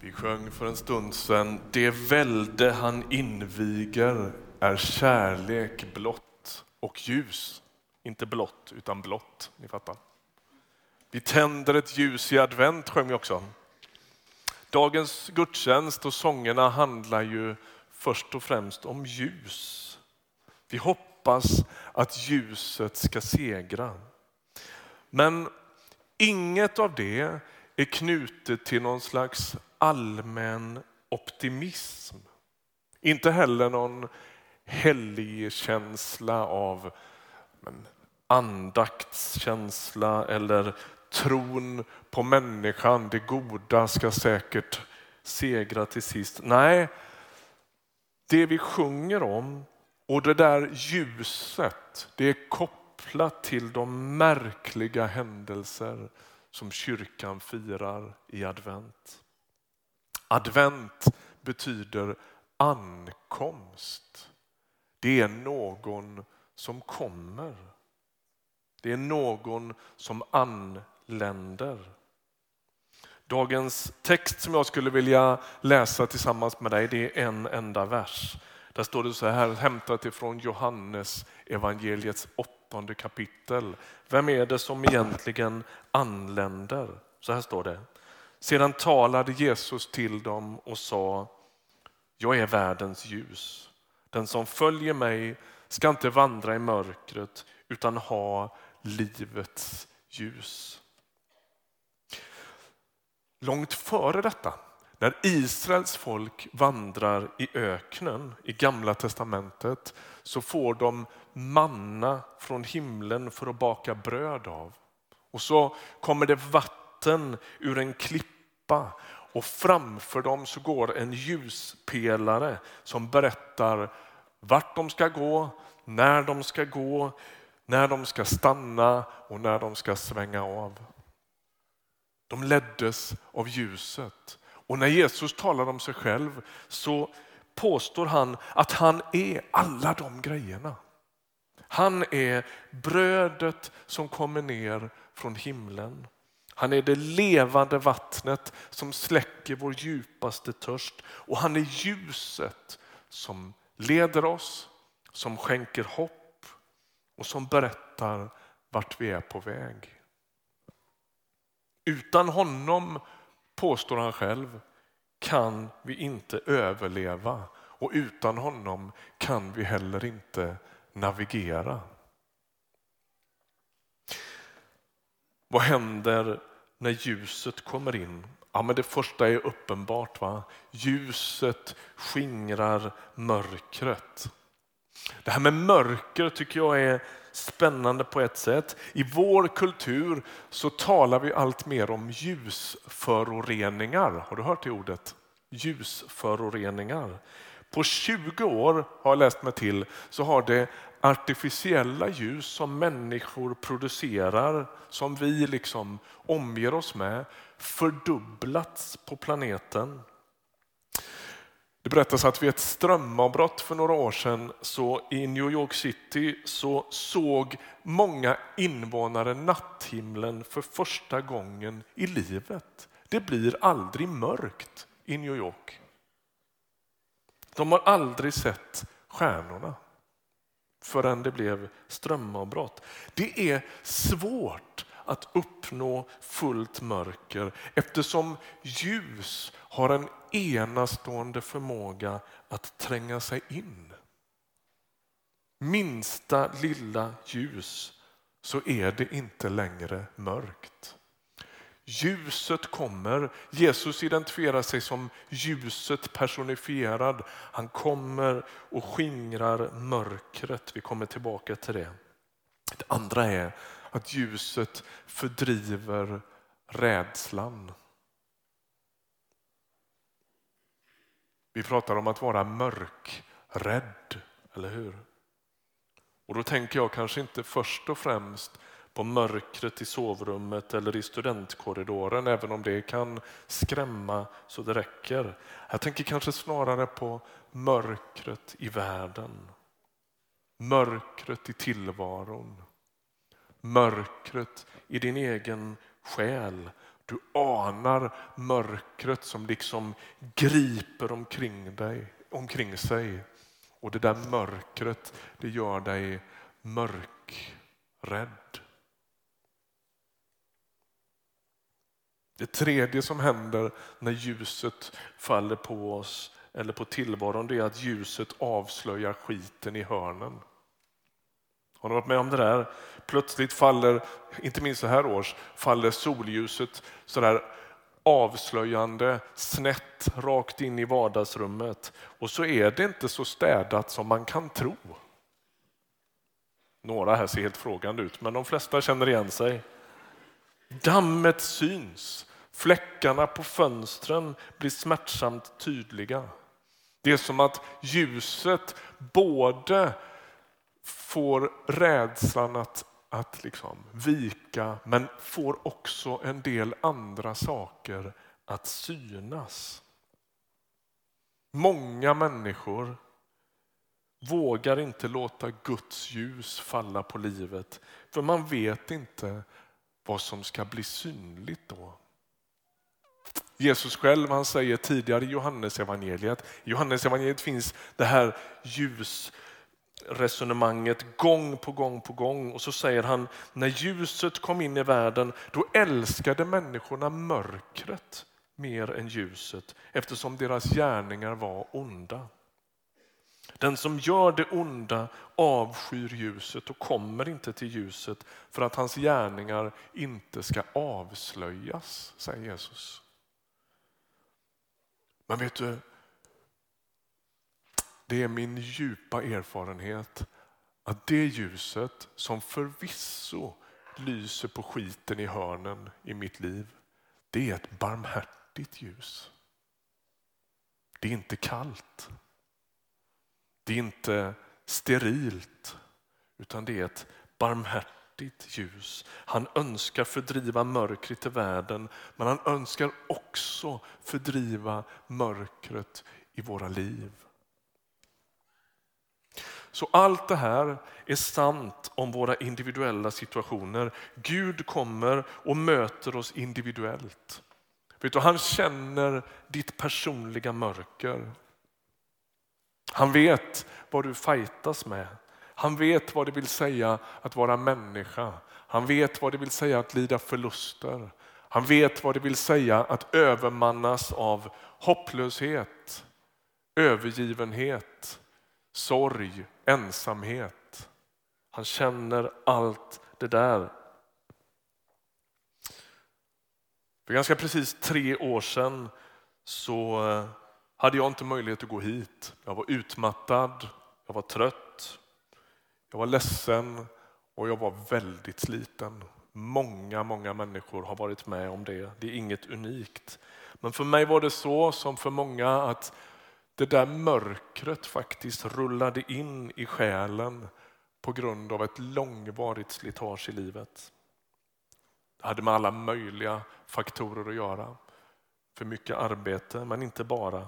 Vi sjöng för en stund sedan, det välde han inviger är kärlek blått och ljus. Inte blått, utan blått. Ni fattar. Vi tänder ett ljus i advent sjöng vi också. Dagens gudstjänst och sångerna handlar ju först och främst om ljus. Vi hoppas att ljuset ska segra. Men inget av det är knutet till någon slags allmän optimism. Inte heller någon helgkänsla av andaktskänsla eller tron på människan, det goda ska säkert segra till sist. Nej, det vi sjunger om och det där ljuset, det är kopplat till de märkliga händelser som kyrkan firar i advent. Advent betyder ankomst. Det är någon som kommer. Det är någon som anländer. Dagens text som jag skulle vilja läsa tillsammans med dig det är en enda vers. Där står det så här, hämtat ifrån Johannes evangeliets åttonde kapitel. Vem är det som egentligen anländer? Så här står det. Sedan talade Jesus till dem och sa, jag är världens ljus. Den som följer mig ska inte vandra i mörkret utan ha livets ljus. Långt före detta, när Israels folk vandrar i öknen i Gamla testamentet så får de manna från himlen för att baka bröd av. Och så kommer det vatten ur en klippa och framför dem så går en ljuspelare som berättar vart de ska gå, när de ska gå, när de ska stanna och när de ska svänga av. De leddes av ljuset. Och när Jesus talar om sig själv så påstår han att han är alla de grejerna. Han är brödet som kommer ner från himlen. Han är det levande vattnet som släcker vår djupaste törst och han är ljuset som leder oss, som skänker hopp och som berättar vart vi är på väg. Utan honom, påstår han själv, kan vi inte överleva och utan honom kan vi heller inte navigera. Vad händer när ljuset kommer in? Ja, men det första är uppenbart. Va? Ljuset skingrar mörkret. Det här med mörker tycker jag är spännande på ett sätt. I vår kultur så talar vi allt mer om ljusföroreningar. Har du hört det ordet? Ljusföroreningar. På 20 år har jag läst mig till så har det artificiella ljus som människor producerar, som vi liksom omger oss med, fördubblats på planeten. Det berättas att vid ett strömavbrott för några år sedan så i New York City så såg många invånare natthimlen för första gången i livet. Det blir aldrig mörkt i New York. De har aldrig sett stjärnorna förrän det blev strömavbrott. Det är svårt att uppnå fullt mörker eftersom ljus har en enastående förmåga att tränga sig in. Minsta lilla ljus så är det inte längre mörkt. Ljuset kommer. Jesus identifierar sig som ljuset personifierad. Han kommer och skingrar mörkret. Vi kommer tillbaka till det. Det andra är att ljuset fördriver rädslan. Vi pratar om att vara mörkrädd, eller hur? Och då tänker jag kanske inte först och främst på mörkret i sovrummet eller i studentkorridoren, även om det kan skrämma så det räcker. Jag tänker kanske snarare på mörkret i världen. Mörkret i tillvaron. Mörkret i din egen själ. Du anar mörkret som liksom griper omkring, dig, omkring sig. Och det där mörkret det gör dig mörkrädd. Det tredje som händer när ljuset faller på oss eller på tillvaron det är att ljuset avslöjar skiten i hörnen. Har ni varit med om det där? Plötsligt faller, inte minst så här års, faller solljuset sådär avslöjande snett rakt in i vardagsrummet. Och så är det inte så städat som man kan tro. Några här ser helt frågande ut, men de flesta känner igen sig. Dammet syns. Fläckarna på fönstren blir smärtsamt tydliga. Det är som att ljuset både får rädslan att, att liksom vika men får också en del andra saker att synas. Många människor vågar inte låta Guds ljus falla på livet för man vet inte vad som ska bli synligt då. Jesus själv han säger tidigare i Johannesevangeliet, i Johannesevangeliet finns det här ljusresonemanget gång på gång på gång och så säger han när ljuset kom in i världen då älskade människorna mörkret mer än ljuset eftersom deras gärningar var onda. Den som gör det onda avskyr ljuset och kommer inte till ljuset för att hans gärningar inte ska avslöjas, säger Jesus. Men vet du, det är min djupa erfarenhet att det ljuset som förvisso lyser på skiten i hörnen i mitt liv, det är ett barmhärtigt ljus. Det är inte kallt. Det är inte sterilt, utan det är ett barmhärtigt ljus. Han önskar fördriva mörkret i världen, men han önskar också fördriva mörkret i våra liv. Så allt det här är sant om våra individuella situationer. Gud kommer och möter oss individuellt. Vet du, han känner ditt personliga mörker. Han vet vad du fightas med. Han vet vad det vill säga att vara människa. Han vet vad det vill säga att lida förluster. Han vet vad det vill säga att övermannas av hopplöshet, övergivenhet, sorg, ensamhet. Han känner allt det där. För ganska precis tre år sedan så eh, hade jag inte möjlighet att gå hit. Jag var utmattad, jag var trött, jag var ledsen och jag var väldigt sliten. Många, många människor har varit med om det. Det är inget unikt. Men för mig var det så som för många att det där mörkret faktiskt rullade in i själen på grund av ett långvarigt slitage i livet. Det hade med alla möjliga faktorer att göra. För mycket arbete, men inte bara.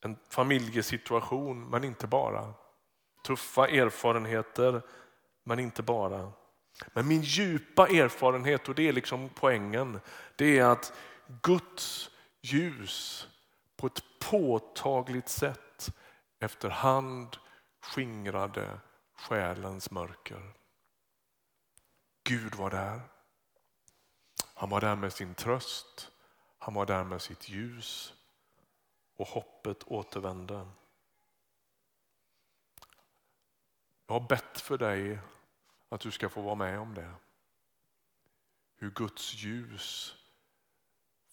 En familjesituation, men inte bara. Tuffa erfarenheter, men inte bara. Men min djupa erfarenhet, och det är liksom poängen, det är att Guds ljus på ett påtagligt sätt efterhand skingrade själens mörker. Gud var där. Han var där med sin tröst, han var där med sitt ljus och hoppet återvände. Jag har bett för dig att du ska få vara med om det. Hur Guds ljus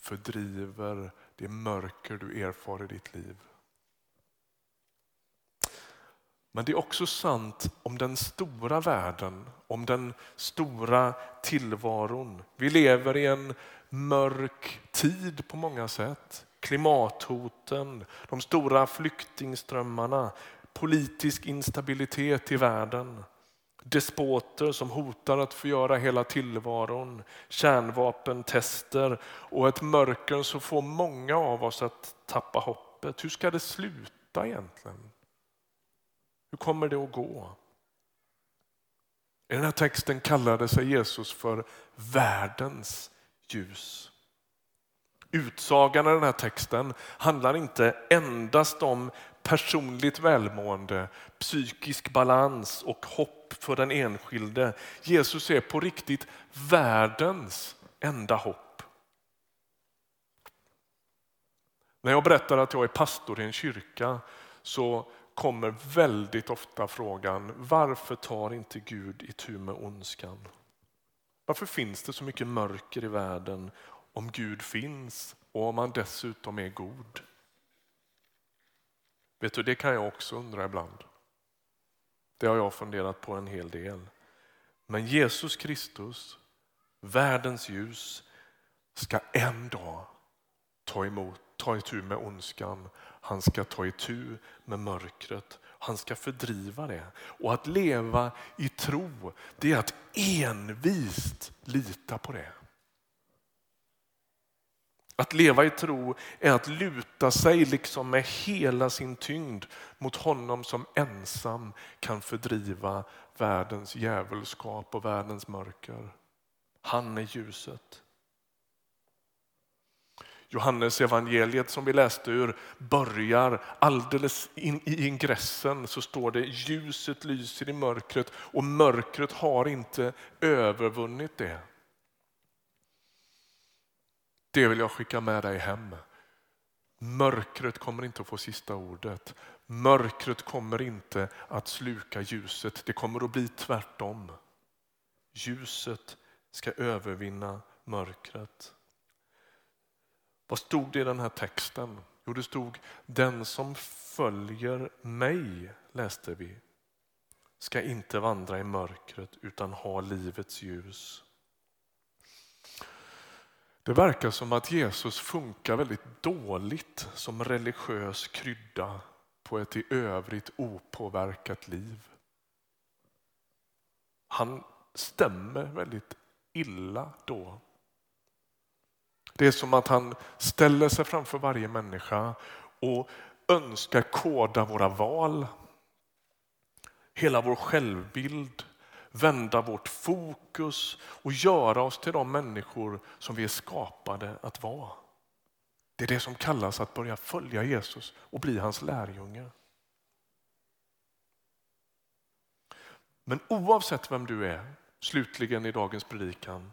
fördriver det mörker du erfar i ditt liv. Men det är också sant om den stora världen, om den stora tillvaron. Vi lever i en mörk tid på många sätt. Klimathoten, de stora flyktingströmmarna, politisk instabilitet i världen. Despoter som hotar att förgöra hela tillvaron, kärnvapentester och ett mörker som får många av oss att tappa hoppet. Hur ska det sluta egentligen? Hur kommer det att gå? I den här texten kallade sig Jesus för världens ljus. Utsagan i den här texten handlar inte endast om personligt välmående, psykisk balans och hopp för den enskilde. Jesus är på riktigt världens enda hopp. När jag berättar att jag är pastor i en kyrka så kommer väldigt ofta frågan varför tar inte Gud itu med ondskan? Varför finns det så mycket mörker i världen om Gud finns och om han dessutom är god? Vet du, det kan jag också undra ibland. Det har jag funderat på en hel del. Men Jesus Kristus, världens ljus, ska en dag ta emot, ta itu med ondskan. Han ska ta itu med mörkret. Han ska fördriva det. Och att leva i tro, det är att envist lita på det. Att leva i tro är att luta sig liksom med hela sin tyngd mot honom som ensam kan fördriva världens djävulskap och världens mörker. Han är ljuset. Johannes evangeliet som vi läste ur börjar alldeles in i ingressen så står det ljuset lyser i mörkret och mörkret har inte övervunnit det. Det vill jag skicka med dig hem. Mörkret kommer inte att få sista ordet. Mörkret kommer inte att sluka ljuset. Det kommer att bli tvärtom. Ljuset ska övervinna mörkret. Vad stod det i den här texten? Jo, det stod den som följer mig, läste vi, ska inte vandra i mörkret utan ha livets ljus. Det verkar som att Jesus funkar väldigt dåligt som religiös krydda på ett i övrigt opåverkat liv. Han stämmer väldigt illa då. Det är som att han ställer sig framför varje människa och önskar koda våra val, hela vår självbild, vända vårt fokus och göra oss till de människor som vi är skapade att vara. Det är det som kallas att börja följa Jesus och bli hans lärjunge. Men oavsett vem du är, slutligen i dagens predikan,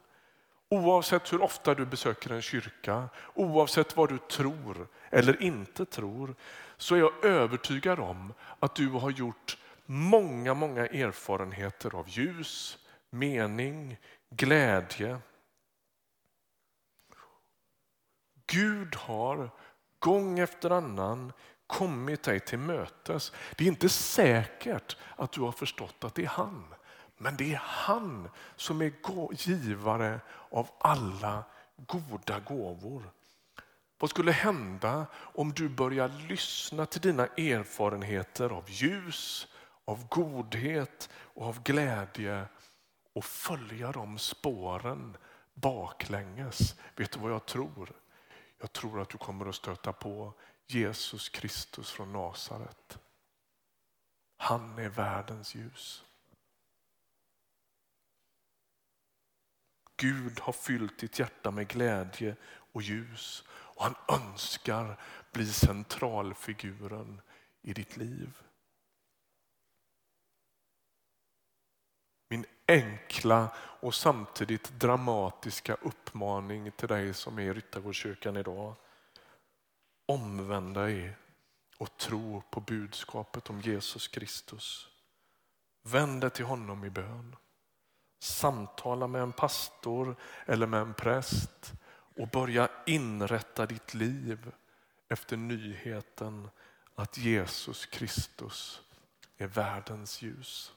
oavsett hur ofta du besöker en kyrka, oavsett vad du tror eller inte tror, så är jag övertygad om att du har gjort många, många erfarenheter av ljus, mening, glädje. Gud har gång efter annan kommit dig till mötes. Det är inte säkert att du har förstått att det är han. Men det är han som är givare av alla goda gåvor. Vad skulle hända om du börjar lyssna till dina erfarenheter av ljus, av godhet och av glädje och följa de spåren baklänges. Vet du vad jag tror? Jag tror att du kommer att stöta på Jesus Kristus från Nasaret. Han är världens ljus. Gud har fyllt ditt hjärta med glädje och ljus och han önskar bli centralfiguren i ditt liv. Min enkla och samtidigt dramatiska uppmaning till dig som är i Ryttargårdskyrkan idag. Omvänd dig och tro på budskapet om Jesus Kristus. Vänd dig till honom i bön. Samtala med en pastor eller med en präst och börja inrätta ditt liv efter nyheten att Jesus Kristus är världens ljus.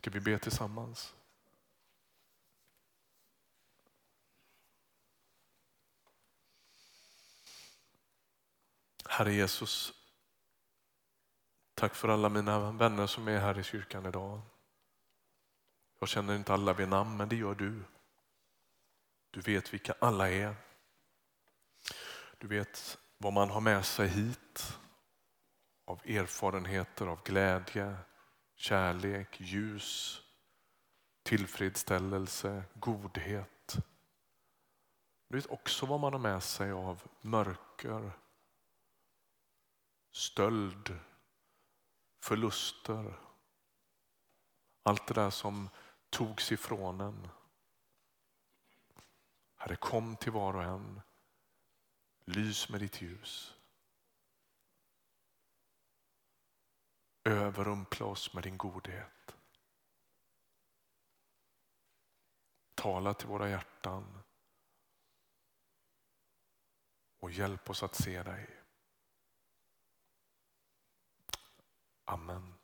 Ska vi be tillsammans? Herre Jesus, tack för alla mina vänner som är här i kyrkan idag. Jag känner inte alla vid namn, men det gör du. Du vet vilka alla är. Du vet vad man har med sig hit av erfarenheter av glädje, kärlek, ljus, tillfredsställelse, godhet. Du vet också vad man har med sig av mörker, stöld, förluster. Allt det där som togs ifrån en. Herre, kom till var och en. Lys med ditt ljus. Överrumpla oss med din godhet. Tala till våra hjärtan och hjälp oss att se dig. Amen.